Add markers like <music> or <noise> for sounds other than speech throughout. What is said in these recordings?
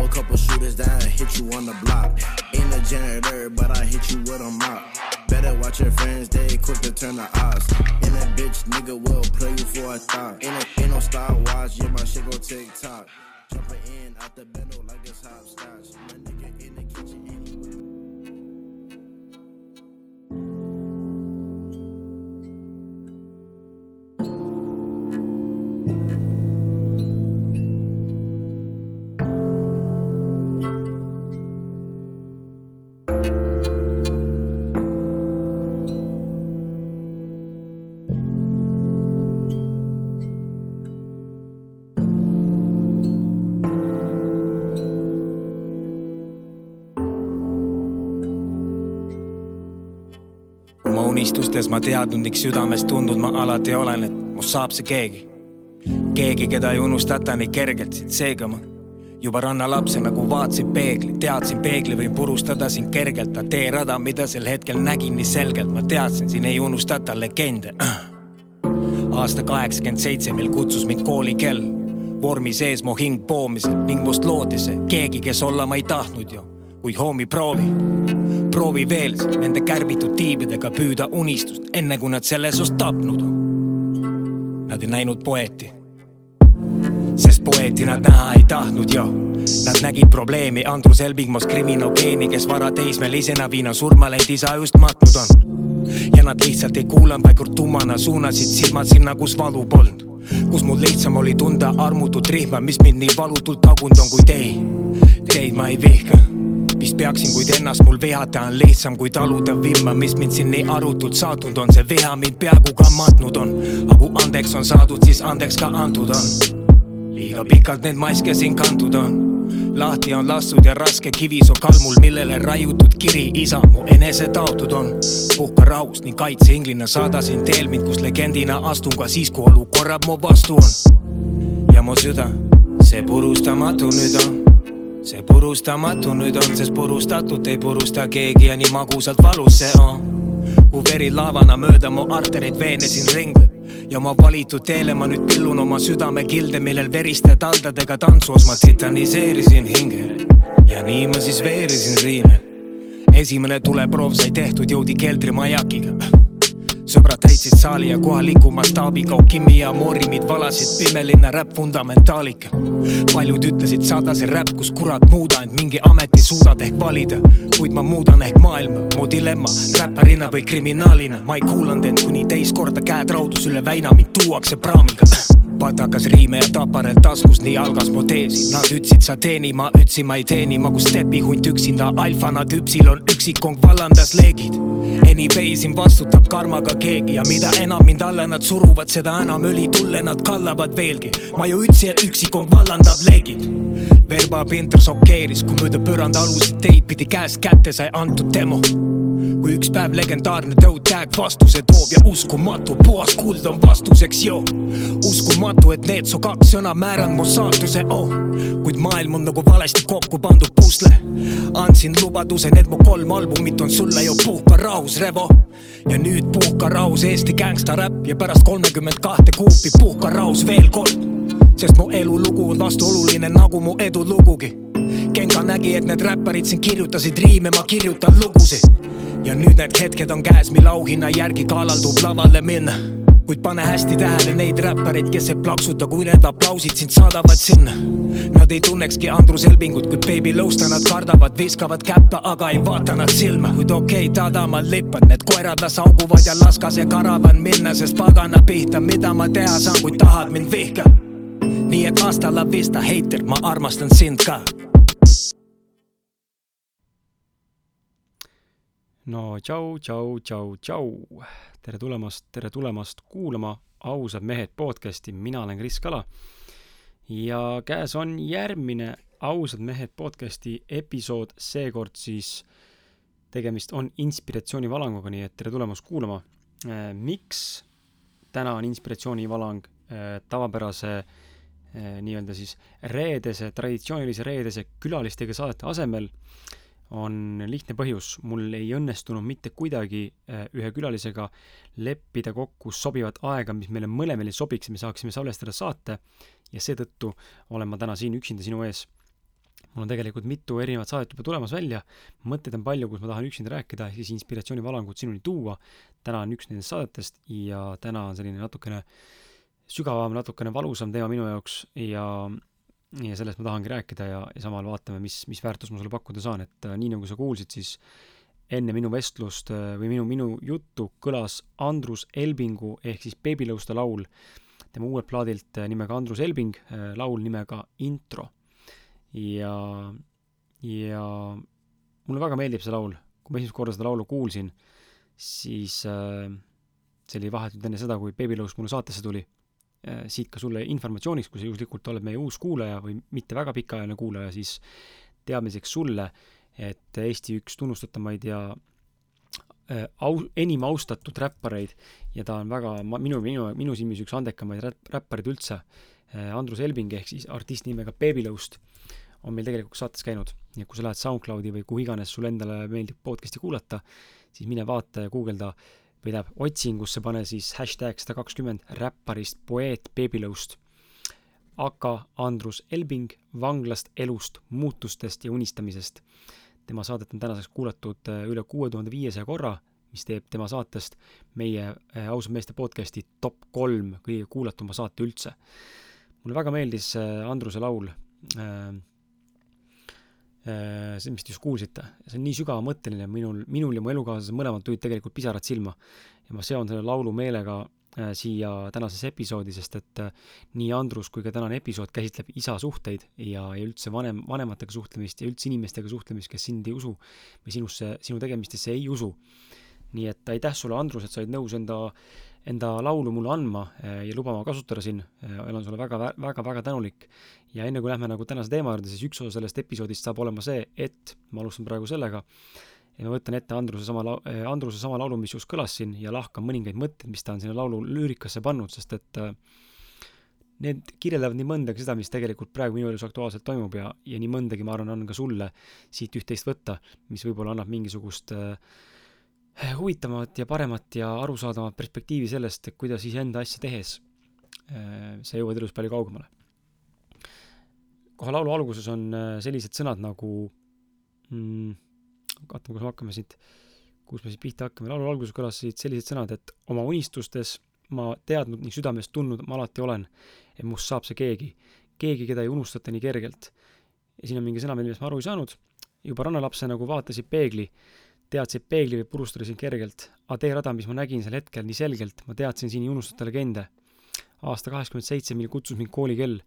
A couple shooters down, hit you on the block. Ain't a janitor, but I hit you with a mop. Better watch your friends, they quick to turn the odds. And that bitch nigga will play you for a thought. Ain't, a, ain't no Star Wars, yeah, my shit go TikTok. Jumping in out the bendo like it's hopscotch. My nigga unistustes ma teadnud, südames tundnud ma alati olen, et must saab see keegi. keegi, keda ei unustata nii kergelt, seega ma juba rannalapse nagu vaatasin peegli, teadsin peegli võin purustada siin kergelt, aga teerada, mida sel hetkel nägin nii selgelt, ma teadsin, siin ei unustata legende. <clears throat> aasta kaheksakümmend seitse, mil kutsus mind koolikell, vormi sees mu hing poomisel ning must loodi see keegi, kes olla ma ei tahtnud ju, kuid homie proovi proovi veel nende kärbitud tiibidega püüda unistust, enne kui nad selle sust tapnud on. Nad ei näinud poeeti, sest poeeti nad näha ei tahtnud ju. Nad nägid probleemi Andrus Elvingmas kriminogeeni, kes varateismelisena viina surmalend isa just matnud on. ja nad lihtsalt ei kuulanud, vaid kord tummana suunasid silmad sinna, kus valu polnud. kus mul lihtsam oli tunda armutut rihma, mis mind nii valutult tagunud on, kuid ei, teid ma ei vihka vist peaksin, kuid ennast mul vihata on lihtsam kui taluda vimma, mis mind siin nii arutult saatnud on, see viha mind peaaegu ka matnud on. aga kui andeks on saadud, siis andeks ka antud on. liiga pikalt neid maske siin kantud on. lahti on lastud ja raske kivis on kalmul, millele raiutud kiri isa mu enesetaotud on. puhka rahus ning kaitseinglina saadasin teel mind, kus legendina astun ka siis, kui olukorrad mu vastu on. ja mu süda, see purustamatu nüüd on see purustamatu nüüd on, sest purustatut ei purusta keegi ja nii magusalt valus see on. kui veri laevana mööda mu artereid veene siin ringleb ja oma valitud teele ma nüüd pillun oma südame kilde, millel veriste taldadega tantsus ma titaniseerisin hinge. ja nii ma siis veerisin riime. esimene tuleproov sai tehtud, jõudi keldrimajakiga sõbrad täitsid saali ja kohaliku mastaabiga Okimi ja Moorimid valasid pimelinna räpp fundamentaalika. paljud ütlesid saada see räpp, kus kurat muuda end mingi ameti suudad ehk valida, kuid ma muudan ehk maailma, mu dilemma räpparina või kriminaalina, ma ei kuulanud end, kuni teist korda käed raudus üle väina, mind tuuakse praamiga patakas riime ja taparel taskus, nii algas mu teesi. Nad ütlesid, sa teeni, ma ütlesin, ma ei teeni, ma kui stepihunt üksinda alfana tüpsil on üksikong vallandas leegid. Anyway, siin vastutab karmaga keegi ja mida enam mind alla nad suruvad, seda enam õli tulle nad kallavad veelgi. ma ju ütlesin, et üksikong vallandab leegid. Verba Pinter šokeeris, kui mööda põrandaaluseid teid pidi käest kätte sai antud demo kui üks päev legendaarne tõud tag vastuse toob ja uskumatu, puhas kuld on vastuseks, joo. uskumatu, et need su kaks sõna määranud mu saatuse, oh. kuid maailm on nagu valesti kokku pandud pusle. andsin lubaduse, need mu kolm albumit on sulle ju puhka rahus, Revo. ja nüüd puhka rahus Eesti gängsta räpp ja pärast kolmekümmend kahte kuupi puhka rahus veel kord. sest mu elulugu on vastuoluline nagu mu edulugugi Genka nägi, et need räpparid siin kirjutasid riime, ma kirjutan lugusid ja nüüd need hetked on käes, mille auhinna järgi kaalaldub lavale minna. kuid pane hästi tähele neid räppareid, kes ei plaksuta, kui need aplausid sind saadavad sinna. Nad ei tunnekski Andrus Elvingut, kuid Baby Lõusta nad kardavad, viskavad käppa, aga ei vaata nad silma. kuid okei okay,, tadamal lippan, need koerad las auguvad ja las see karavan minna, sest pagana pihta, mida ma teha saan, kui tahad mind vihka. nii et hasta la vista, heiter, ma armastan sind ka no tšau, tšau, tšau, tšau. tere tulemast, tere tulemast kuulama Ausad mehed podcasti, mina olen Kris Kala. ja käes on järgmine Ausad mehed podcasti episood, seekord siis tegemist on inspiratsioonivalanguga, nii et tere tulemast kuulama. miks täna on inspiratsioonivalang tavapärase nii-öelda siis reedese, traditsioonilise reedese külalistega saadete asemel on lihtne põhjus, mul ei õnnestunud mitte kuidagi ühe külalisega leppida kokku sobivat aega, mis meile mõlemile sobiks ja me saaksime salvestada saate ja seetõttu olen ma täna siin üksinda sinu ees. mul on tegelikult mitu erinevat saadet juba tulemas välja, mõtteid on palju, kus ma tahan üksinda rääkida, ehk siis inspiratsioonivalangut sinuni tuua. täna on üks nendest saadetest ja täna on selline natukene sügavam, natukene valusam teema minu jaoks ja ja sellest ma tahangi rääkida ja, ja samal vaatame, mis, mis väärtust ma sulle pakkuda saan, et äh, nii nagu sa kuulsid, siis enne minu vestlust äh, või minu, minu juttu kõlas Andrus Elbingu ehk siis Beebilõuste laul. Tema uuelt plaadilt äh, nimega Andrus Elbing, laul nimega Intro. ja, ja mulle väga meeldib see laul, kui ma esimest korda seda laulu kuulsin, siis äh, see oli vahetult enne seda, kui Beebilõus mulle saatesse tuli. Äh, siit ka sulle informatsiooniks, kui sa juhuslikult oled meie uus kuulaja või mitte väga pikaajaline kuulaja, siis teadmiseks sulle, et Eesti üks tunnustatumaid ja äh, au-, enim austatud räppareid ja ta on väga, minu, minu, minu silmis üks andekamaid räpp, räppareid üldse, äh, Andrus Elving ehk siis artist nimega Babylõust, on meil tegelikult saates käinud. nii et kui sa lähed SoundCloudi või kuhu iganes sulle endale meeldib podcast'i kuulata, siis mine vaata ja guugelda äh, või tähendab, otsingusse pane siis hashtag sada kakskümmend räpparist poeet Beebilõust. Aka Andrus Elbing vanglast, elust, muutustest ja unistamisest. tema saadet on tänaseks kuulatud äh, üle kuue tuhande viiesaja korra, mis teeb tema saatest meie äh, ausad meeste podcasti top kolm kõige kuulatuma saate üldse. mulle väga meeldis äh, Andruse laul Äh, see, mis te just kuulsite, see on nii sügavamõtteline, minul, minul ja mu elukaaslasel mõlemad tulid tegelikult pisarad silma. ja ma seon selle laulu meelega äh, siia tänases episoodi, sest et äh, nii Andrus kui ka tänane episood käsitleb isa suhteid ja, ja üldse vanem, vanematega suhtlemist ja üldse inimestega suhtlemist, kes sind ei usu või sinusse, sinu tegemistesse ei usu. nii et aitäh sulle, Andrus, et sa olid nõus enda enda laulu mulle andma ja lubama kasutada siin, olen sulle väga, väga, väga tänulik. Ja enne kui lähme nagu tänase teema juurde, siis üks osa sellest episoodist saab olema see, et ma alustan praegu sellega, et ma võtan ette Andruse sama lau-, eh, Andruse sama laulu, mis just kõlas siin ja lahkan mõningaid mõtteid, mis ta on sinna laulu lüürikasse pannud, sest et äh, need kirjeldavad nii mõndagi seda, mis tegelikult praegu minu elus aktuaalselt toimub ja, ja nii mõndagi, ma arvan, on ka sulle siit üht-teist võtta, mis võib-olla annab mingisugust äh, huvitavamat ja paremat ja arusaadavat perspektiivi sellest, kuidas iseenda asja tehes äh, sa jõuad elus palju kaugemale. Kohe laulu alguses on äh, sellised sõnad nagu mm, vaatame, kus me hakkame siit, kus me siit pihta hakkame, laulu alguses kõlasid sellised sõnad, et oma unistustes ma teadnud ning südamest tundnud ma alati olen, et must saab see keegi, keegi, keda ei unustata nii kergelt. ja siin on mingi sõna, millest ma aru ei saanud, juba rannalapse nagu vaatasid peegli, teadsid, peegli võib purustada sind kergelt, aga teerada, mis ma nägin sel hetkel nii selgelt, ma teadsin siin ei unustata legende. aasta kaheksakümmend seitse, mil kutsus mind koolikell,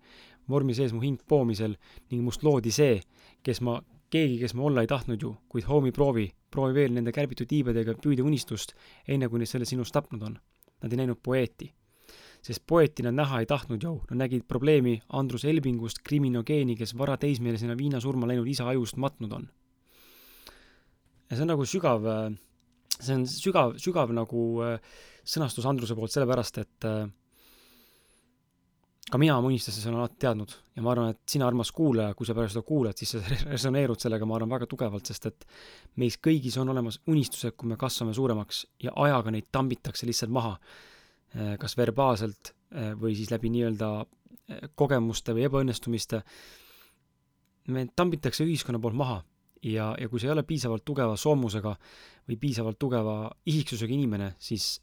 vormi sees mu hing poomisel ning must loodi see, kes ma, keegi, kes ma olla ei tahtnud ju, kuid hoomi proovi, veel nende kärbitud tiibadega püüda unistust, enne kui neid selle sinust tapnud on. Nad ei näinud poeeti. sest poeeti nad näha ei tahtnud ju, nad nägid probleemi Andrus Elbingust, kriminogeeni, kes varateismelisena viinasurma läinud isa ajust matnud on. Ja see on nagu sügav, see on sügav, sügav nagu äh, sõnastus Andruse poolt sellepärast, et äh, ka mina oma unistustes olen alati teadnud ja ma arvan, et sina, armas kuulaja, kui sa praegu seda kuulad, siis sa resoneerud sellega, ma arvan, väga tugevalt, sest et meis kõigis on olemas unistused, kui me kasvame suuremaks ja ajaga neid tambitakse lihtsalt maha. Kas verbaalselt või siis läbi nii-öelda kogemuste või ebaõnnestumiste. me tambitakse ühiskonna poolt maha ja, ja kui sa ei ole piisavalt tugeva soomusega või piisavalt tugeva isiksusega inimene, siis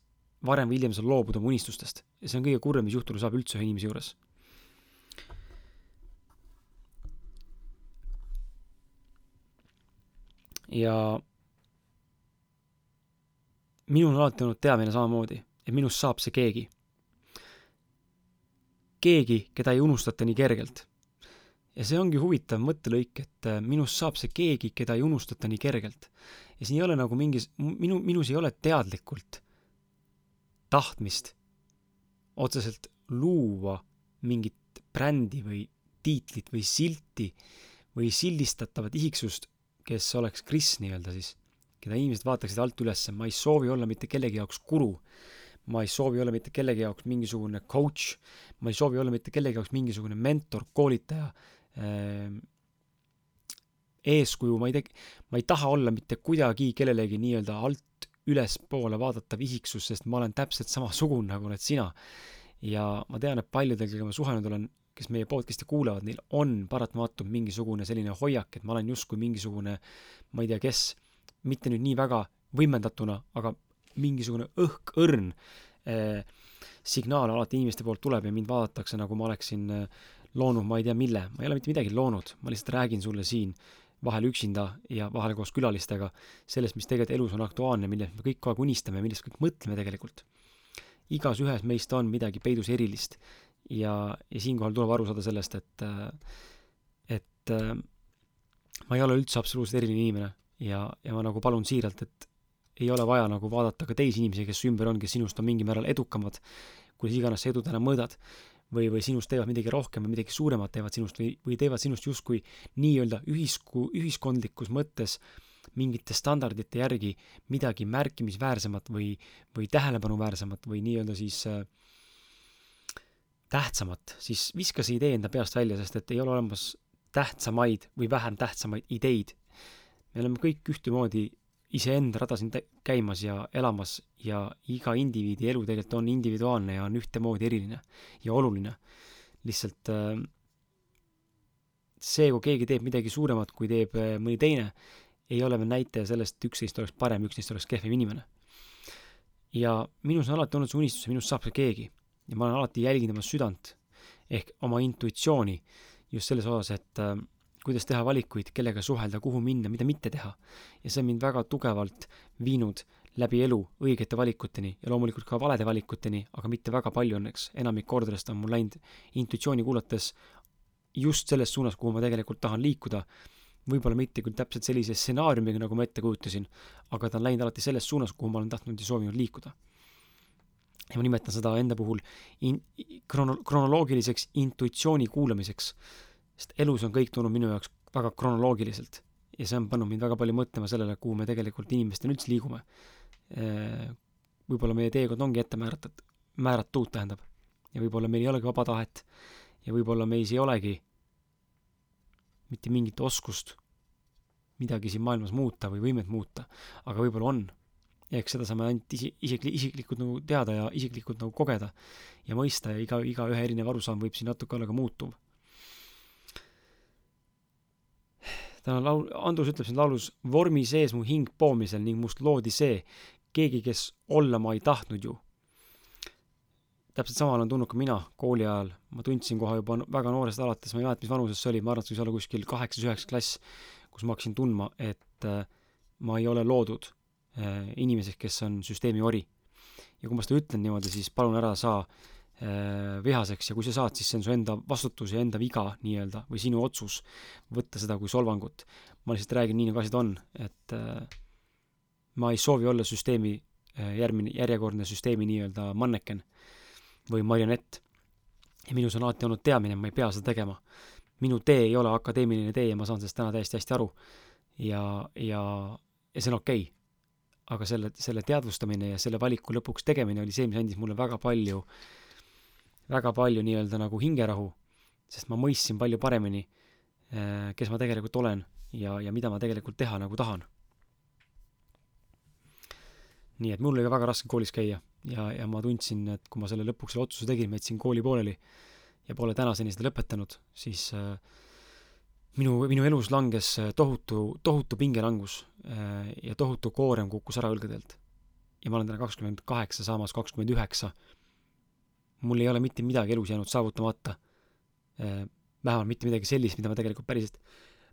varem või hiljem sa loobud oma unistustest ja see on kõige kurvem, mis juhtuda saab üldse ühe inimese juures. ja minul on alati olnud teadmine samamoodi, et minust saab see keegi. keegi, keda ei unustata nii kergelt. Ja see ongi huvitav mõttelõik, et äh, minust saab see keegi, keda ei unustata nii kergelt. ja siin ei ole nagu mingis, minu, minus ei ole teadlikult tahtmist otseselt luua mingit brändi või tiitlit või silti või sildistatavat isiksust, kes oleks Kris nii-öelda siis, keda inimesed vaataksid alt üles, ma ei soovi olla mitte kellegi jaoks guru, ma ei soovi olla mitte kellegi jaoks mingisugune coach, ma ei soovi olla mitte kellegi jaoks mingisugune mentor, koolitaja eeskuju, ma ei tee, ma ei taha olla mitte kuidagi kellelegi nii-öelda alt ülespoole vaadatav isiksus, sest ma olen täpselt samasugune, nagu oled sina. ja ma tean, et paljudel, kellega ma suhelnud olen, kes meie podcast'i kuulavad, neil on paratamatult mingisugune selline hoiak, et ma olen justkui mingisugune, ma ei tea, kes, mitte nüüd nii väga võimendatuna, aga mingisugune õhk, õrn eh, signaal alati inimeste poolt tuleb ja mind vaadatakse, nagu ma oleksin eh, loonud ma ei tea mille, ma ei ole mitte midagi loonud, ma lihtsalt räägin sulle siin vahel üksinda ja vahel koos külalistega sellest, mis tegelikult elus on aktuaalne, millest me kõik kogu aeg unistame, millest kõik mõtleme tegelikult. igas ühes meist on midagi peidus erilist ja, ja siinkohal tuleb aru saada sellest, et, et ma ei ole üldse absoluutselt eriline inimene ja, ja ma nagu palun siiralt, et ei ole vaja nagu vaadata ka teisi inimesi, kes su ümber on, kes sinust on mingil määral edukamad, kuidas iganes sa edu täna mõõdad, või, või sinust teevad midagi rohkem või midagi suuremat teevad sinust või, või teevad sinust justkui nii-öelda ühisku, ühiskondlikus mõttes mingite standardite järgi midagi märkimisväärsemat või, või tähelepanuväärsemat või nii-öelda siis äh, tähtsamat, siis viska see idee enda peast välja, sest et ei ole olemas tähtsamaid või vähem tähtsamaid ideid. me oleme kõik ühtemoodi iseenda rada siin käimas ja elamas ja iga indiviidi elu tegelikult on individuaalne ja on ühtemoodi eriline ja oluline. lihtsalt äh, see, kui keegi teeb midagi suuremat, kui teeb äh, mõni teine, ei ole veel näitaja sellest, et üks neist oleks parem, üks neist oleks kehvem inimene. ja minus on alati olnud see unistus ja minust saab see keegi. ja ma olen alati jälginud oma südant ehk oma intuitsiooni just selles osas, et äh, kuidas teha valikuid, kellega suhelda, kuhu minna, mida mitte teha. ja see on mind väga tugevalt viinud läbi elu õigete valikuteni ja loomulikult ka valede valikuteni, aga mitte väga palju õnneks, enamik kordadest on mul läinud intuitsiooni kuulates just selles suunas, kuhu ma tegelikult tahan liikuda, võib-olla mitte küll täpselt sellise stsenaariumiga, nagu ma ette kujutasin, aga ta on läinud alati selles suunas, kuhu ma olen tahtnud ja soovinud liikuda. ja ma nimetan seda enda puhul in-, krono-, kronoloogiliseks intuitsiooni kuulamiseks sest elus on kõik tulnud minu jaoks väga kronoloogiliselt ja see on pannud mind väga palju mõtlema sellele, kuhu me tegelikult inimestena üldse liigume. võib-olla meie teekond ongi ette määratud, määratud, tähendab, ja võib-olla meil ei olegi vaba tahet ja võib-olla meis ei olegi mitte mingit oskust midagi siin maailmas muuta või võimet muuta, aga võib-olla on. ja eks seda saame ainult isi-, isikli-, isiklikult nagu teada ja isiklikult nagu kogeda ja mõista ja iga, igaühe erinev arusaam võib siin natuke olla ka muutuv täna laul, Andrus ütleb siin laulus, vormi sees mu hing poomisel ning must loodi see, keegi, kes olla ma ei tahtnud ju. täpselt sama olen tundnud ka mina kooli ajal, ma tundsin kohe juba väga noorest alates, ma ei mäleta, mis vanuses see oli, ma arvan, et see võis olla kuskil kaheksas-üheksas klass, kus ma hakkasin tundma, et äh, ma ei ole loodud äh, inimeseks, kes on süsteemi ori. ja kui ma seda ütlen niimoodi, siis palun ära saa Äh, vihaseks ja kui sa saad, siis see on su enda vastutus ja enda viga nii-öelda või sinu otsus võtta seda kui solvangut. ma lihtsalt räägin nii, nagu asjad on, et äh, ma ei soovi olla süsteemi äh, järgmine, järjekordne süsteemi nii-öelda manneken või marionett. ja minus on alati olnud teadmine, ma ei pea seda tegema. minu tee ei ole akadeemiline tee ja ma saan sellest täna täiesti hästi aru. ja, ja, ja see on okei okay. aga selle, selle teadvustamine ja selle valiku lõpuks tegemine oli see, mis andis mulle väga palju äh, väga palju nii-öelda nagu hingerahu, sest ma mõistsin palju paremini, äh, kes ma tegelikult olen ja, ja mida ma tegelikult teha nagu tahan. nii et mul oli ka väga raske koolis käia ja, ja ma tundsin, et kui ma selle lõpuks selle otsuse tegin, ma jätsin kooli pooleli ja pole tänaseni seda lõpetanud, siis äh, minu, minu elus langes äh, tohutu, tohutu pingelangus äh, ja tohutu koorem kukkus ära õlgadelt. ja ma olen täna kakskümmend kaheksa, saamas kakskümmend üheksa mul ei ole mitte midagi elus jäänud saavutamata. Äh, vähemalt mitte midagi sellist, mida ma tegelikult päriselt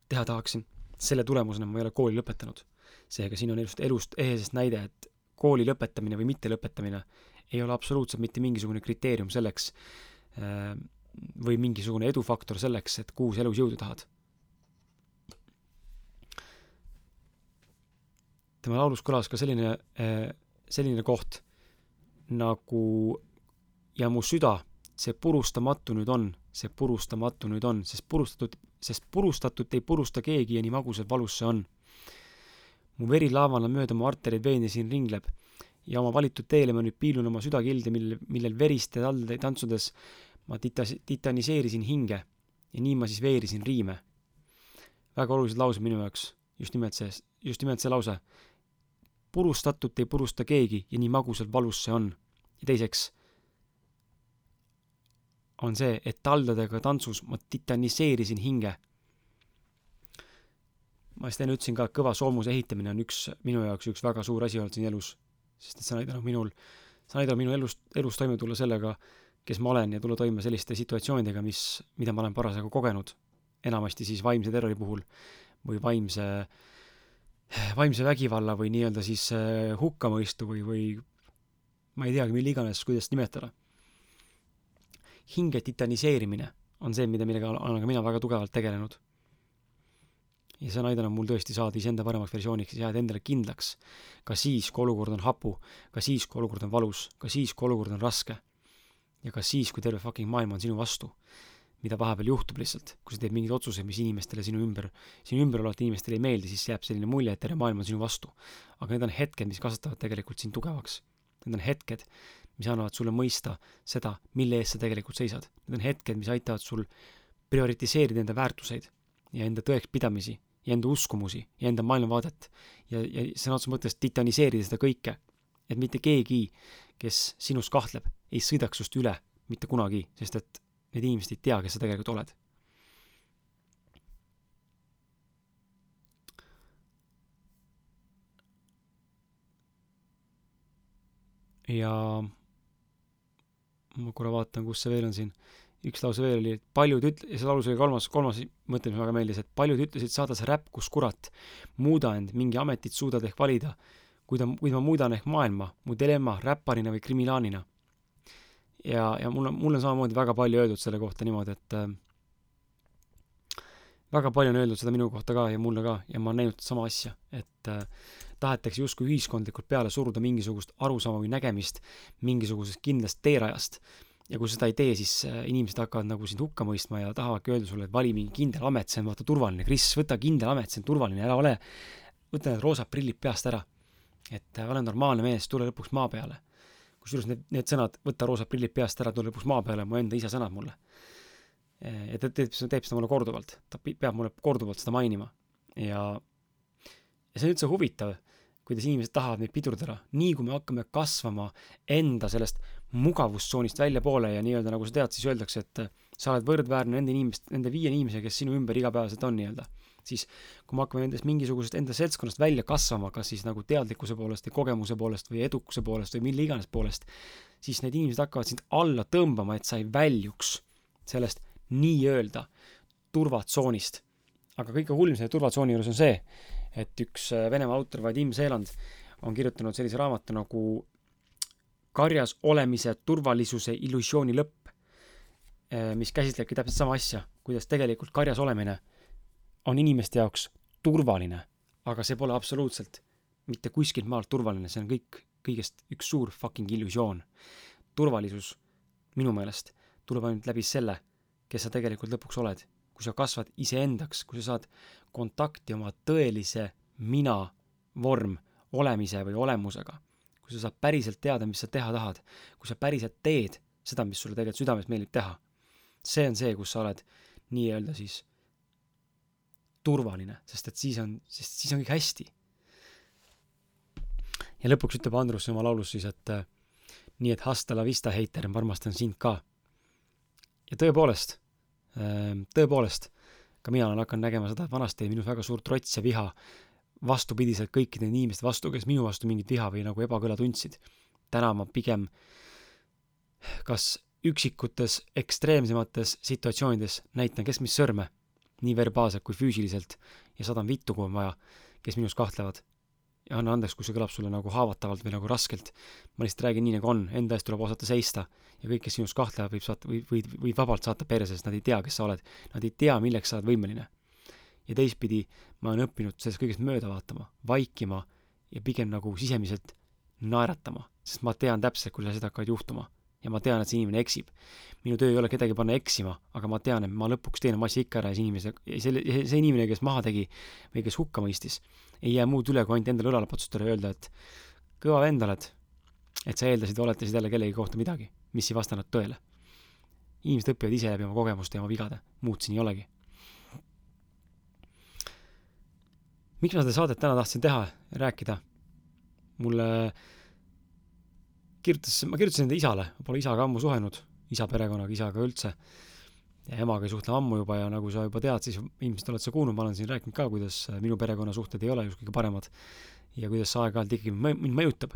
teha tahaksin. selle tulemusena ma ei ole kooli lõpetanud. seega siin on just elust ehesest näide, et kooli lõpetamine või mitte lõpetamine ei ole absoluutselt mitte mingisugune kriteerium selleks äh, või mingisugune edufaktor selleks, et kuhu sa elus jõuda tahad. tema laulus kõlas ka selline, äh, selline koht nagu ja mu süda, see purustamatu nüüd on, see purustamatu nüüd on, sest purustatud, sest purustatut ei purusta keegi ja nii magusalt valus see on. mu veri laevana mööda mu artereid veeni siin ringleb ja oma valitud teele ma nüüd piilun oma südakilde, millel, millel veriste talde tantsudes ma tita-, titaniseerisin hinge ja nii ma siis veerisin riime. väga olulised laused minu jaoks, just nimelt see, just nimelt see lause. purustatut ei purusta keegi ja nii magusalt valus see on. ja teiseks on see, et taldadega tantsus ma titaniseerisin hinge. ma just enne ütlesin ka, et kõva soomuse ehitamine on üks, minu jaoks üks väga suur asi olnud siin elus. sest et see on aidanud minul, see on aidanud minu elus, elus toime tulla sellega, kes ma olen ja tulla toime selliste situatsioonidega, mis, mida ma olen parasjagu kogenud. enamasti siis vaimse terrori puhul või vaimse, vaimse vägivalla või nii-öelda siis eh, hukkamõistu või, või ma ei teagi, mille iganes, kuidas nimetada. Hinge titaniseerimine on see, mida, millega olen ka mina väga tugevalt tegelenud. ja see on aidanud mul tõesti saada iseenda paremaks versiooniks ja jääda endale kindlaks, ka siis, kui olukord on hapu, ka siis, kui olukord on valus, ka siis, kui olukord on raske ja ka siis, kui terve fucking maailm on sinu vastu, mida vahepeal juhtub lihtsalt, kui sa teed mingeid otsuseid, mis inimestele sinu ümber, sinu ümber olevate inimestele ei meeldi, siis jääb selline mulje, et terve maailm on sinu vastu. aga need on hetked, mis kasvatavad tegelikult sind tugevaks. Need on hetked, mis annavad sulle mõista seda, mille eest sa tegelikult seisad. Need on hetked, mis aitavad sul prioritiseerida enda väärtuseid ja enda tõekspidamisi ja enda uskumusi ja enda maailmavaadet ja, ja sõna otseses mõttes titaniseerida seda kõike. et mitte keegi, kes sinus kahtleb, ei sõidaks sinust üle mitte kunagi, sest et need inimesed ei tea, kes sa tegelikult oled. ja ma korra vaatan, kus see veel on siin, üks lause veel oli, et paljud üt-, ja see lause oli kolmas, kolmas mõte, mis väga meeldis, et paljud ütlesid, saada see räpp, kus kurat, muuda end, mingi ametit suudad ehk valida, kui ta, kuid ma muudan ehk maailma, mu dilemma räpparina või kriminaalina. ja, ja mul on, mul on samamoodi väga palju öeldud selle kohta niimoodi, et äh, väga palju on öeldud seda minu kohta ka ja mulle ka ja ma olen näinud sama asja, et äh, tahetakse justkui ühiskondlikult peale suruda mingisugust arusaama või nägemist mingisugusest kindlast teerajast. ja kui seda ei tee, siis äh, inimesed hakkavad nagu sind hukka mõistma ja tahavadki öelda sulle, et vali mingi kindel amet, see on vaata turvaline, Kris, võta kindel amet, see on turvaline, ära ole, võta need roosad prillid peast ära. et äh, ole normaalne mees, tule lõpuks maa peale. kusjuures need, need sõnad, võta roosad prillid peast ära, tule lõpuks maa peale, mu enda isa sõnad mulle. Äh, ja ta teeb, teeb seda mulle korduvalt, ta peab mulle korduvalt seda mainima ja ja see on üldse huvitav, kuidas inimesed tahavad meid pidurdada, nii kui me hakkame kasvama enda sellest mugavustsoonist väljapoole ja nii-öelda nagu sa tead, siis öeldakse, et sa oled võrdväärne nende inimest, nende viie inimesega, kes sinu ümber igapäevaselt on nii-öelda. siis kui me hakkame nendest mingisugusest enda seltskonnast välja kasvama, kas siis nagu teadlikkuse poolest või kogemuse poolest või edukuse poolest või mille iganes poolest, siis need inimesed hakkavad sind alla tõmbama, et sa ei väljuks sellest nii-öelda turvatsoonist. aga kõige hullem selle turvatsooni juures on see, et üks äh, Venemaa autor, Vadim Seeland, on kirjutanud sellise raamatu nagu Karjas olemise turvalisuse illusiooni lõpp, äh, mis käsitlebki täpselt sama asja, kuidas tegelikult karjas olemine on inimeste jaoks turvaline, aga see pole absoluutselt mitte kuskilt maalt turvaline, see on kõik, kõigest üks suur fucking illusioon. turvalisus minu meelest tuleb ainult läbi selle, kes sa tegelikult lõpuks oled kui sa kasvad iseendaks, kui sa saad kontakti oma tõelise mina vorm olemise või olemusega, kui sa saad päriselt teada, mis sa teha tahad, kui sa päriselt teed seda, mis sulle tegelikult südames meeldib teha, see on see, kus sa oled nii-öelda siis turvaline, sest et siis on, sest siis on kõik hästi. ja lõpuks ütleb Andrus oma laulus siis, et nii et hasta la vista, heiter, ma armastan sind ka. Ja tõepoolest Ehm, tõepoolest, ka mina olen hakanud nägema seda, et vanasti oli minus väga suur trots ja viha vastupidiselt kõikide inimeste vastu, kes minu vastu mingit viha või nagu ebakõla tundsid. täna ma pigem kas üksikutes ekstreemsemates situatsioonides näitan keskmist sõrme, nii verbaalselt kui füüsiliselt, ja saadan vittu, kui on vaja, kes minus kahtlevad ja anna andeks, kui see kõlab sulle nagu haavatavalt või nagu raskelt. ma lihtsalt räägin nii, nagu on, enda eest tuleb osata seista ja kõik, kes sinust kahtlevad, võib saata, või võid, võid vabalt saata perse, sest nad ei tea, kes sa oled. Nad ei tea, milleks sa oled võimeline. ja teistpidi, ma olen õppinud sellest kõigest mööda vaatama, vaikima ja pigem nagu sisemiselt naeratama, sest ma tean täpselt, kuidas asjad hakkavad juhtuma ja ma tean, et see inimene eksib. minu töö ei ole kedagi panna eksima, aga ma tean, et ma lõpuks teen oma asja ikka ära ja see inimese, selle, see inimene, kes maha tegi või kes hukka mõistis, ei jää muud üle, kui ainult endale õlale patsutada ja öelda, et kõva vend oled, et sa eeldasid, oletasid jälle kellegi kohta midagi, mis ei vastanud tõele. inimesed õpivad ise läbi oma kogemuste ja oma vigade, muud siin ei olegi. miks ma seda saadet täna tahtsin teha, rääkida? mulle kirjutas, ma kirjutasin enda isale, pole isaga ammu suhelnud isa perekonnaga, isaga üldse. ja emaga ei suhtle ammu juba ja nagu sa juba tead, siis ilmselt oled sa kuulnud, ma olen siin rääkinud ka, kuidas minu perekonnasuhted ei ole just kõige paremad ja kuidas see aeg-ajalt ikkagi mind mõjutab,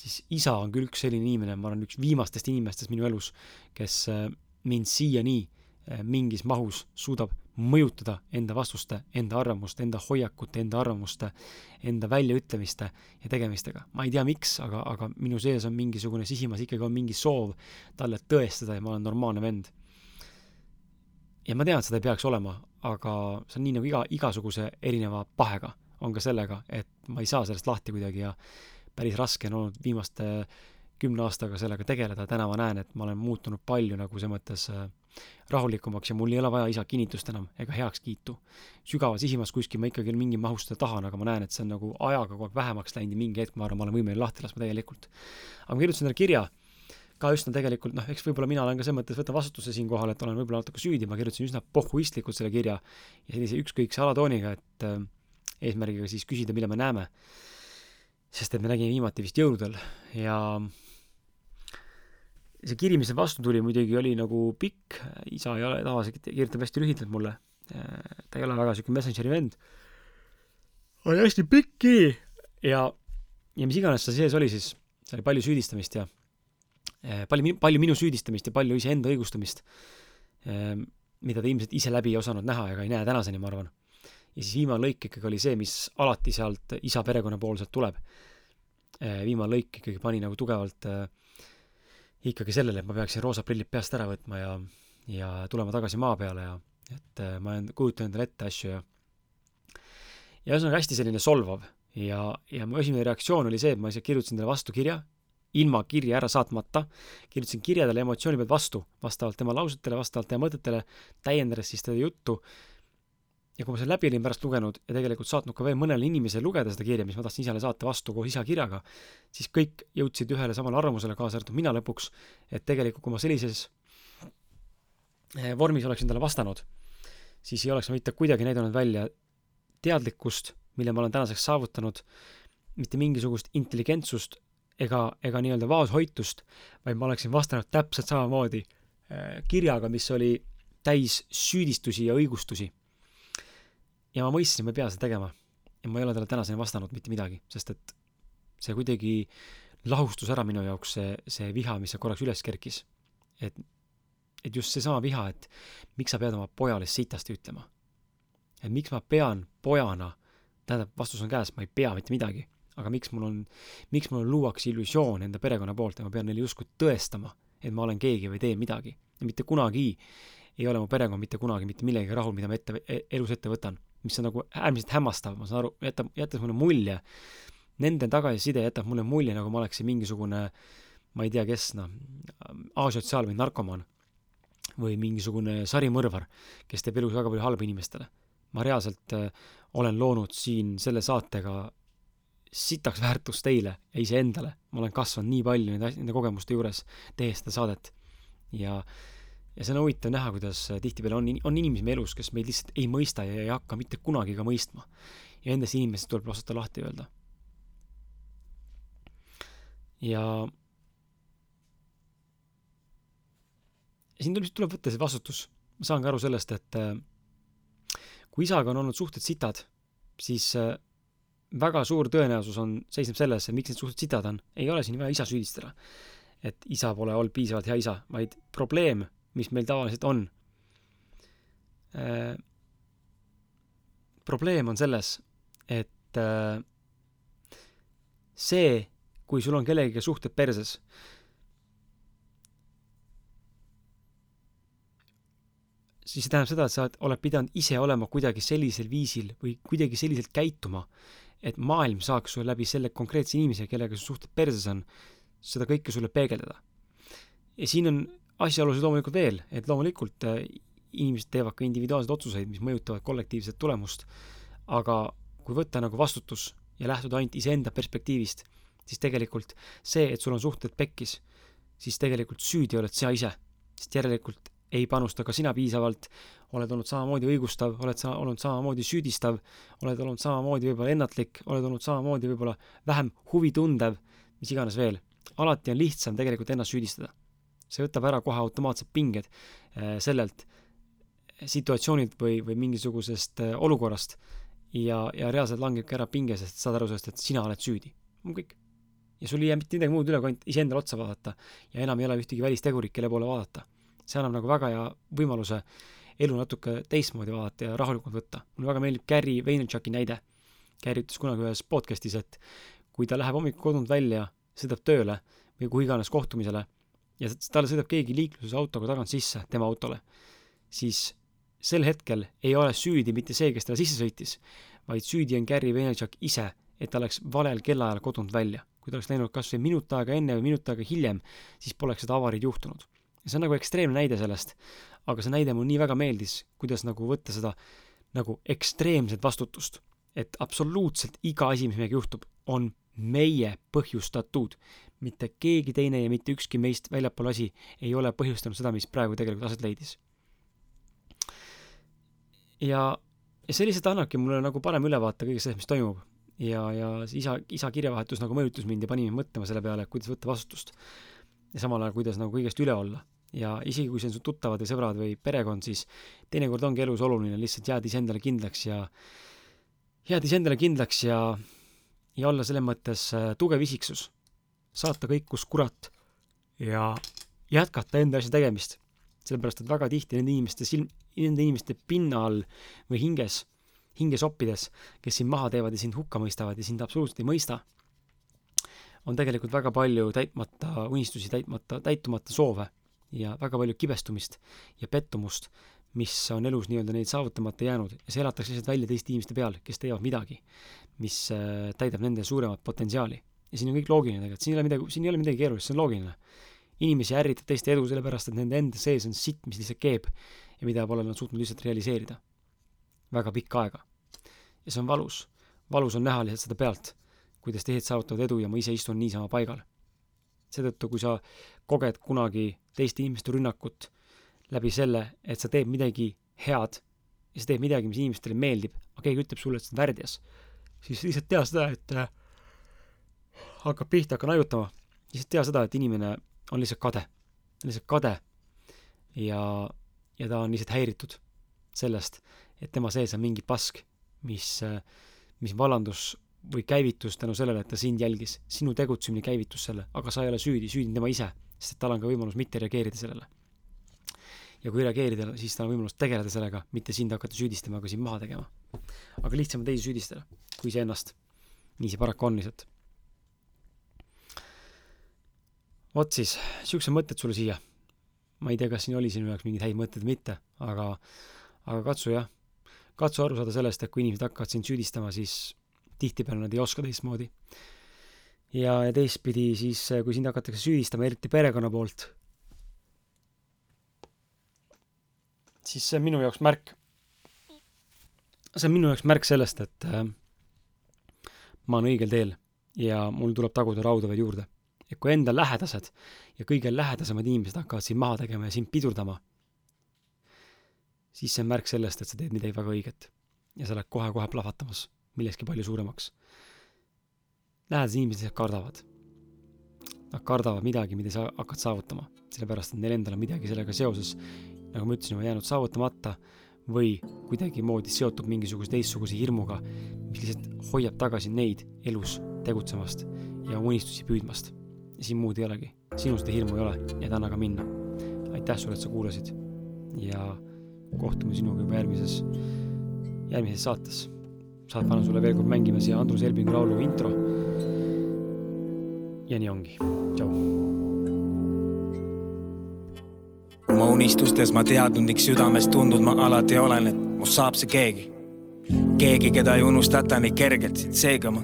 siis isa on küll üks selline inimene, ma olen üks viimastest inimestest minu elus, kes äh, mind siiani äh, mingis mahus suudab mõjutada enda vastuste, enda arvamuste, enda hoiakute, enda arvamuste, enda väljaütlemiste ja tegemistega. ma ei tea, miks, aga, aga minu sees on mingisugune sisimas ikkagi on mingi soov talle tõestada ja ma olen normaalne vend. ja ma tean, et seda ei peaks olema, aga see on nii nagu iga, igasuguse erineva pahega on ka sellega, et ma ei saa sellest lahti kuidagi ja päris raske on olnud viimaste kümne aastaga sellega tegeleda, täna ma näen, et ma olen muutunud palju nagu selles mõttes äh, rahulikumaks ja mul ei ole vaja isa kinnitust enam ega heakskiitu. sügavas sisimas kuskil ma ikkagi mingi mahus seda tahan, aga ma näen, et see on nagu ajaga kogu aeg vähemaks läinud ja mingi hetk ma arvan, ma olen võimeline lahti laskma täielikult. aga ma kirjutasin endale kirja, ka üsna tegelikult noh, eks võib-olla mina olen ka selles mõttes, võtan vastutuse siinkohal, et olen võib-olla natuke süüdi, ma kirjutasin üsna pohhuistlikult selle kirja ja sellise ükskõikse alatooniga, et äh, eesmärgiga siis küsida, mida me näeme. sest et me nägime viimati vist jõuludel ja see kiri, mis vastu tuli, muidugi oli nagu pikk, isa ei ole, tavaliselt kirjutab hästi lühidalt mulle, ta ei ole väga niisugune Messengeri vend, oli hästi pikk kiri. Ja, ja mis iganes seal sees oli siis, seal oli palju süüdistamist ja palju, palju minu süüdistamist ja palju iseenda õigustamist, mida ta ilmselt ise läbi ei osanud näha ega ei näe tänaseni, ma arvan. Ja siis viimane lõik ikkagi oli see, mis alati sealt isa perekonnapoolselt tuleb. Äh, viimane lõik ikkagi pani nagu tugevalt äh, ikkagi sellele, et ma peaksin roosad prillid peast ära võtma ja, ja tulema tagasi maa peale ja et äh, ma kujutan endale ette asju ja ja ühesõnaga hästi selline solvav ja, ja mu esimene reaktsioon oli see, et ma lihtsalt kirjutasin talle vastu kirja, ilma kirja ära saatmata, kirjutasin kirja talle emotsiooni pealt vastu, vastavalt tema lausetele, vastavalt tema mõtetele, täiendades siis teda juttu ja kui ma selle läbi olin pärast lugenud ja tegelikult saatnud ka veel mõnele inimesele lugeda seda kirja, mis ma tahtsin isale saata vastu koos isa kirjaga, siis kõik jõudsid ühele samale arvamusele, kaasa arvatud mina lõpuks, et tegelikult kui ma sellises eh, vormis oleksin talle vastanud, siis ei oleks ma mitte kuidagi näidanud välja teadlikkust, mille ma olen tänaseks saavutanud, mitte mingisugust intelligentsust ega, ega nii-öelda vaoshoitust, vaid ma oleksin vastanud täpselt samamoodi eh, kirjaga, mis oli täis süüdistusi ja õigustusi ja ma mõistsin, ma ei pea seda tegema. ja ma ei ole talle tänaseni vastanud mitte midagi, sest et see kuidagi lahustus ära minu jaoks, see, see viha, mis seal korraks üles kerkis. et, et just seesama viha, et miks sa pead oma pojale sitasti ütlema. et miks ma pean pojana, tähendab, vastus on käes, ma ei pea mitte midagi, aga miks mul on, miks mul luuakse illusioon enda perekonna poolt ja ma pean neile justkui tõestama, et ma olen keegi või teen midagi. mitte kunagi ei ole mu perekond mitte kunagi mitte millegagi rahul, mida ma ette, e-, elus ette võtan mis on nagu äärmiselt hämmastav, ma saan aru, jätab, jättes mulle mulje, nende tagasiside jätab mulle mulje, nagu ma oleksin mingisugune ma ei tea, kes, noh, asotsiaal või narkomaan või mingisugune sarimõrvar, kes teeb elus väga palju halba inimestele. ma reaalselt äh, olen loonud siin selle saatega sitaks väärtust teile ja iseendale. ma olen kasvanud nii palju nende, nende kogemuste juures, tehes seda saadet. ja äh, ja see on huvitav näha, kuidas äh, tihtipeale on, on inimesi meie elus, kes meid lihtsalt ei mõista ja ei hakka mitte kunagi ka mõistma. ja nendest inimestest tuleb osata lahti öelda. ja siin tuleb, tuleb võtta see vastutus. ma saan ka aru sellest, et äh, kui isaga on olnud suhted sitad, siis äh, väga suur tõenäosus on, seisneb selles, et miks need suhted sitad on, ei ole siin vaja isa süüdistada. et isa pole olnud piisavalt hea isa, vaid probleem mis meil tavaliselt on äh,. probleem on selles, et äh, see, kui sul on kellegagi suhted perses, siis see tähendab seda, et sa oled pidanud ise olema kuidagi sellisel viisil või kuidagi selliselt käituma, et maailm saaks sulle läbi selle konkreetse inimese, kellega su suhted perses on, seda kõike sulle peegeldada. ja siin on asjaolusid loomulikult veel, et loomulikult äh, inimesed teevad ka individuaalseid otsuseid, mis mõjutavad kollektiivset tulemust, aga kui võtta nagu vastutus ja lähtuda ainult iseenda perspektiivist, siis tegelikult see, et sul on suhted pekkis, siis tegelikult süüdi oled sa ise, sest järelikult ei panusta ka sina piisavalt, oled olnud samamoodi õigustav, oled sa olnud samamoodi süüdistav, oled olnud samamoodi võib-olla ennatlik, oled olnud samamoodi võib-olla vähem huvitundev, mis iganes veel. alati on lihtsam tegelikult ennast süüdistada see võtab ära kohe automaatsed pinged äh, sellelt situatsioonilt või, või mingisugusest äh, olukorrast ja, ja reaalselt langebki ära pinge, sest saad aru sellest, et sina oled süüdi. on kõik. ja sul ei jää mitte midagi muud üle, kui ainult iseendale otsa vaadata ja enam ei ole ühtegi välistegurit, kelle poole vaadata. see annab nagu väga hea võimaluse elu natuke teistmoodi vaadata ja rahulikumalt võtta. mulle väga meeldib Gary Vaynerchuki näide. Gary ütles kunagi ühes podcast'is, et kui ta läheb hommikul kodunt välja, sõidab tööle või kuhu iganes kohtumisele ja talle sõidab keegi liikluses autoga tagant sisse tema autole, siis sel hetkel ei ole süüdi mitte see, kes talle sisse sõitis, vaid süüdi on Gary Vaynerchuk ise, et ta läks valel kellaajal kodunt välja. kui ta oleks läinud kas või minut aega enne või minut aega hiljem, siis poleks seda avariid juhtunud. ja see on nagu ekstreemne näide sellest, aga see näide mulle nii väga meeldis, kuidas nagu võtta seda nagu ekstreemset vastutust, et absoluutselt iga asi, mis meiega juhtub, on meie põhjustatud. Mitte keegi teine ja mitte ükski meist väljapool asi ei ole põhjustanud seda, mis praegu tegelikult aset leidis ja, ja see lihtsalt annabki mulle nagu parem ülevaate kõigest sellest, mis toimub. ja, ja isa, isa kirjavahetus nagu mõjutas mind ja pani mind mõtlema selle peale, kuidas võtta vastutust. ja samal ajal, kuidas nagu kõigest üle olla. ja isegi, kui see on su tuttavad või sõbrad või perekond, siis teinekord ongi elus oluline lihtsalt jääda iseendale kindlaks ja jääda iseendale kindlaks ja, ja olla selles mõttes äh, tugev isiksus. Saata kõik, kus kurat ja jätkata enda asja tegemist sellepärast et väga tihti nende inimeste silm, nende inimeste pinnal või hinges, hingesoppides, kes sind maha teevad ja sind hukka mõistavad ja sind absoluutselt ei mõista, on tegelikult väga palju täitmata unistusi, täitmata, täitumata soove ja väga palju kibestumist ja pettumust, mis on elus nii-öelda neid saavutamata jäänud ja see elatakse lihtsalt välja teiste inimeste peal, kes teevad midagi, mis äh, täidab nende suuremat potentsiaali. Ja siin on kõik loogiline tegelikult, siin ei ole midagi, siin ei ole midagi keerulist, see on loogiline inimesi ärritab teiste edu sellepärast, et nende enda sees on sitt, mis lihtsalt keeb ja mida pole nad suutnud lihtsalt realiseerida. väga pikka aega. ja see on valus. valus on näha lihtsalt seda pealt, kuidas teised saavutavad edu ja ma ise istun niisama paigal. seetõttu, kui sa koged kunagi teiste inimeste rünnakut läbi selle, et sa teed midagi head ja sa teed midagi, mis inimestele meeldib, aga keegi ütleb sulle, et see on värdjas, siis lihtsalt tea seda, et hakkab pihta, hakka naiutama. lihtsalt tea seda, et inimene on lihtsalt kade, lihtsalt kade ja, ja ta on lihtsalt häiritud sellest, et tema sees on mingi pask, mis, mis vallandus või käivitus tänu sellele, et ta sind jälgis. sinu tegutsemine käivitus selle, aga sa ei ole süüdi, süüdi on tema ise, sest tal on ka võimalus mitte reageerida sellele. ja kui reageerida, siis tal on võimalus tegeleda sellega, mitte sind hakata süüdistama, aga sind maha tegema. aga lihtsam on teisi süüdistada, kui iseennast. nii see paraku on lihtsalt vot siis, siuksed mõtted sulle siia. ma ei tea, kas siin oli sinu jaoks mingeid häid mõtteid või mitte, aga, aga katsu jah, katsu aru saada sellest, et kui inimesed hakkavad sind süüdistama, siis tihtipeale nad ei oska teistmoodi. ja, ja teistpidi siis, kui sind hakatakse süüdistama, eriti perekonna poolt, siis see on minu jaoks märk, see on minu jaoks märk sellest, et äh, ma olen õigel teel ja mul tuleb taguda rauda veel juurde et kui enda lähedased ja kõige lähedasemad inimesed hakkavad sind maha tegema ja sind pidurdama, siis see on märk sellest, et sa teed midagi väga õiget. ja sa oled kohe-kohe plahvatamas millestki palju suuremaks. lähedased inimesed kardavad. Nad kardavad midagi, mida sa hakkad saavutama, sellepärast et neil endal on midagi sellega seoses, nagu ma ütlesin, on jäänud saavutamata või kuidagimoodi seotud mingisuguse teistsuguse hirmuga, mis lihtsalt hoiab tagasi neid elus tegutsemast ja unistusi püüdmast siin muud ei olegi. sinul seda hirmu ei ole, et anna ka minna. aitäh sulle, et sa kuulasid ja kohtume sinuga juba järgmises, järgmises saates. saad panna sulle veel kord mängima siia Andrus Elbingu laulu intro. ja nii ongi, tšau. oma unistustes ma teadnud ning südames tundnud ma alati olen, et must saab see keegi. keegi, keda ei unustata nii kergelt, seega ma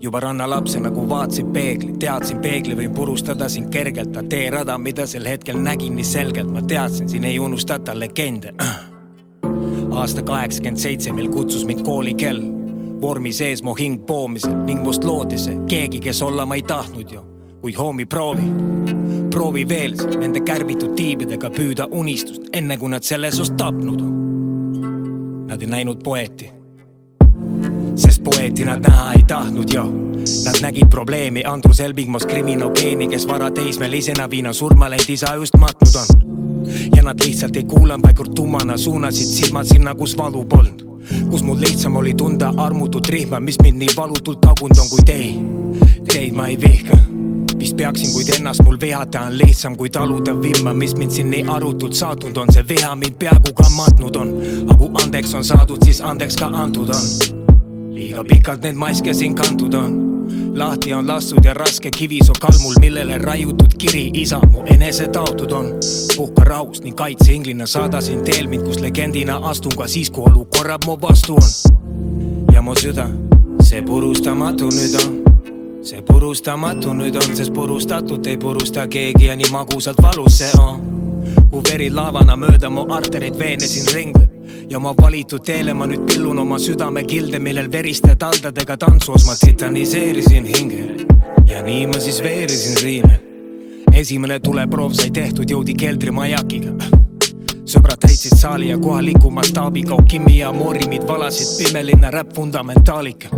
juba rannalapsena, kui vaatasin peegli, teadsin, peegli võib purustada sind kergelt, aga teerada, mida sel hetkel nägin nii selgelt, ma teadsin, siin ei unustata legende. <clears throat> aasta kaheksakümmend seitse, mil kutsus mind koolikell, vormi sees mu hing poomisel ning must loodi see keegi, kes olla ma ei tahtnud ju, kuid hommi proovi, proovi veel nende kärbitud tiibidega püüda unistust, enne kui nad selle sust tapnud on. Nad ei näinud poeeti, nad näha ei tahtnud jo Nad nägid probleemi, Andrus Elving, kriminogeeni, kes vara teismelisena viina surma leid isa just matnud on. ja nad lihtsalt ei kuulanud, vaid kord tummana suunasid silmad sinna, kus valu polnud. kus mul lihtsam oli tunda armutut rihma, mis mind nii valutult tagunud on kui teid. Teid ma ei vihka vist peaksin, kuid ennast mul vihata on lihtsam kui taluda vimma, mis mind siin nii arutult saatnud on, see viha mind peaaegu ka matnud on. aga kui andeks on saadud, siis andeks ka antud on. Liiga pikalt neid maske siin kantud on lahti on lastud ja raske kivis on kalmul, millele raiutud kiri isa mu enesetaotud on. puhka rahus ning kaitse inglina saada sind teel mind, kus legendina astun ka siis, kui olu korrab mu vastu on. ja mu süda, see purustamatu nüüd on see purustamatu nüüd on, sest purustatut ei purusta keegi ja nii magusalt valus see on. kui veri laavana mööda mu artereid veenesin ringleb ja oma valitud teele ma nüüd pillun oma südamekilde, millel veriste taldadega tantsuos ma titaniseerisin hinge. ja nii ma siis veerisin riime. esimene tuleproov sai tehtud, jõudi keldrimajakiga sõbrad täitsid saali ja kohaliku mastaabiga Okimi ja Morimid valasid pimelinna räpp fundamentaalika.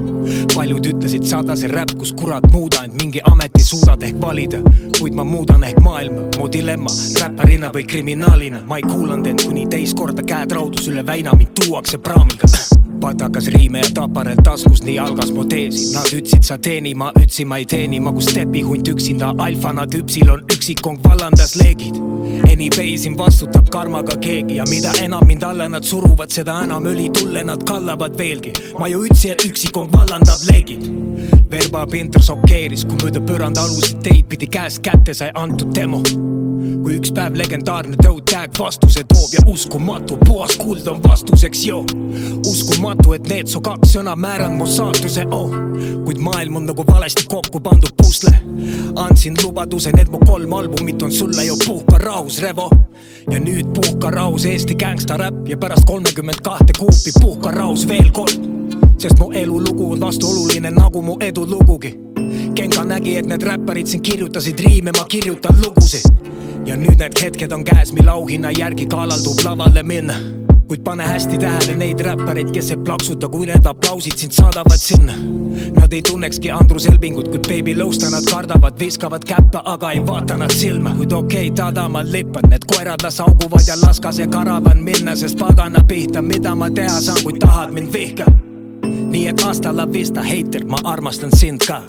paljud ütlesid, saada see räpp, kus kurat muuda end mingi ameti suudad ehk valida, kuid ma muudan ehk maailma, mu dilemma räpparina või kriminaalina, ma ei kuulanud end, kuni teist korda käed raudus üle väina, mind tuuakse praamiga patakas riime ja taparel taskus, nii algas mu teesi. Nad ütlesid, sa teeni, ma ütlesin, ma ei teeni, ma kui stepihunt üksinda alfana tüpsil on üksikong vallandas leegid. Anyway siin vastutab karmaga keegi ja mida enam mind alla nad suruvad, seda enam õli tulle nad kallavad veelgi. ma ju ütlesin, et üksikong vallandab leegid. Verba Pinter šokeeris, kui mööda põrandaaluseid teid pidi käest kätte sai antud demo kui üks päev legendaarne toe tag vastuse toob ja uskumatu, puhas kuld on vastuseks, joo. uskumatu, et need su kaks sõna määranud mu saatuse, oh. kuid maailm on nagu valesti kokku pandud pusle. andsin lubaduse, need mu kolm albumit on sulle ju puhka rahus, Revo. ja nüüd puhka rahus Eesti gängstaräpp ja pärast kolmekümmet kahte kuupi puhka rahus veel kord. sest mu elulugu on vastuoluline nagu mu edulugugi Genka nägi, et need räpparid siin kirjutasid riime, ma kirjutan lugusid ja nüüd need hetked on käes, mille auhinna järgi kaalaldub lavale minna kuid pane hästi tähele neid räppareid, kes ei plaksuta, kui need aplausid sind saadavad sinna. Nad ei tunnekski Andrus Elvingut, kuid Baby Lõusta nad kardavad, viskavad käppa, aga ei vaata nad silma. kuid okei okay,, tadamal lippan, need koerad las auguvad ja laskas ja karavan minna, sest pagana pihta, mida ma teha saan, kui tahad mind vihka. nii et hasta la vista, heiter, ma armastan sind ka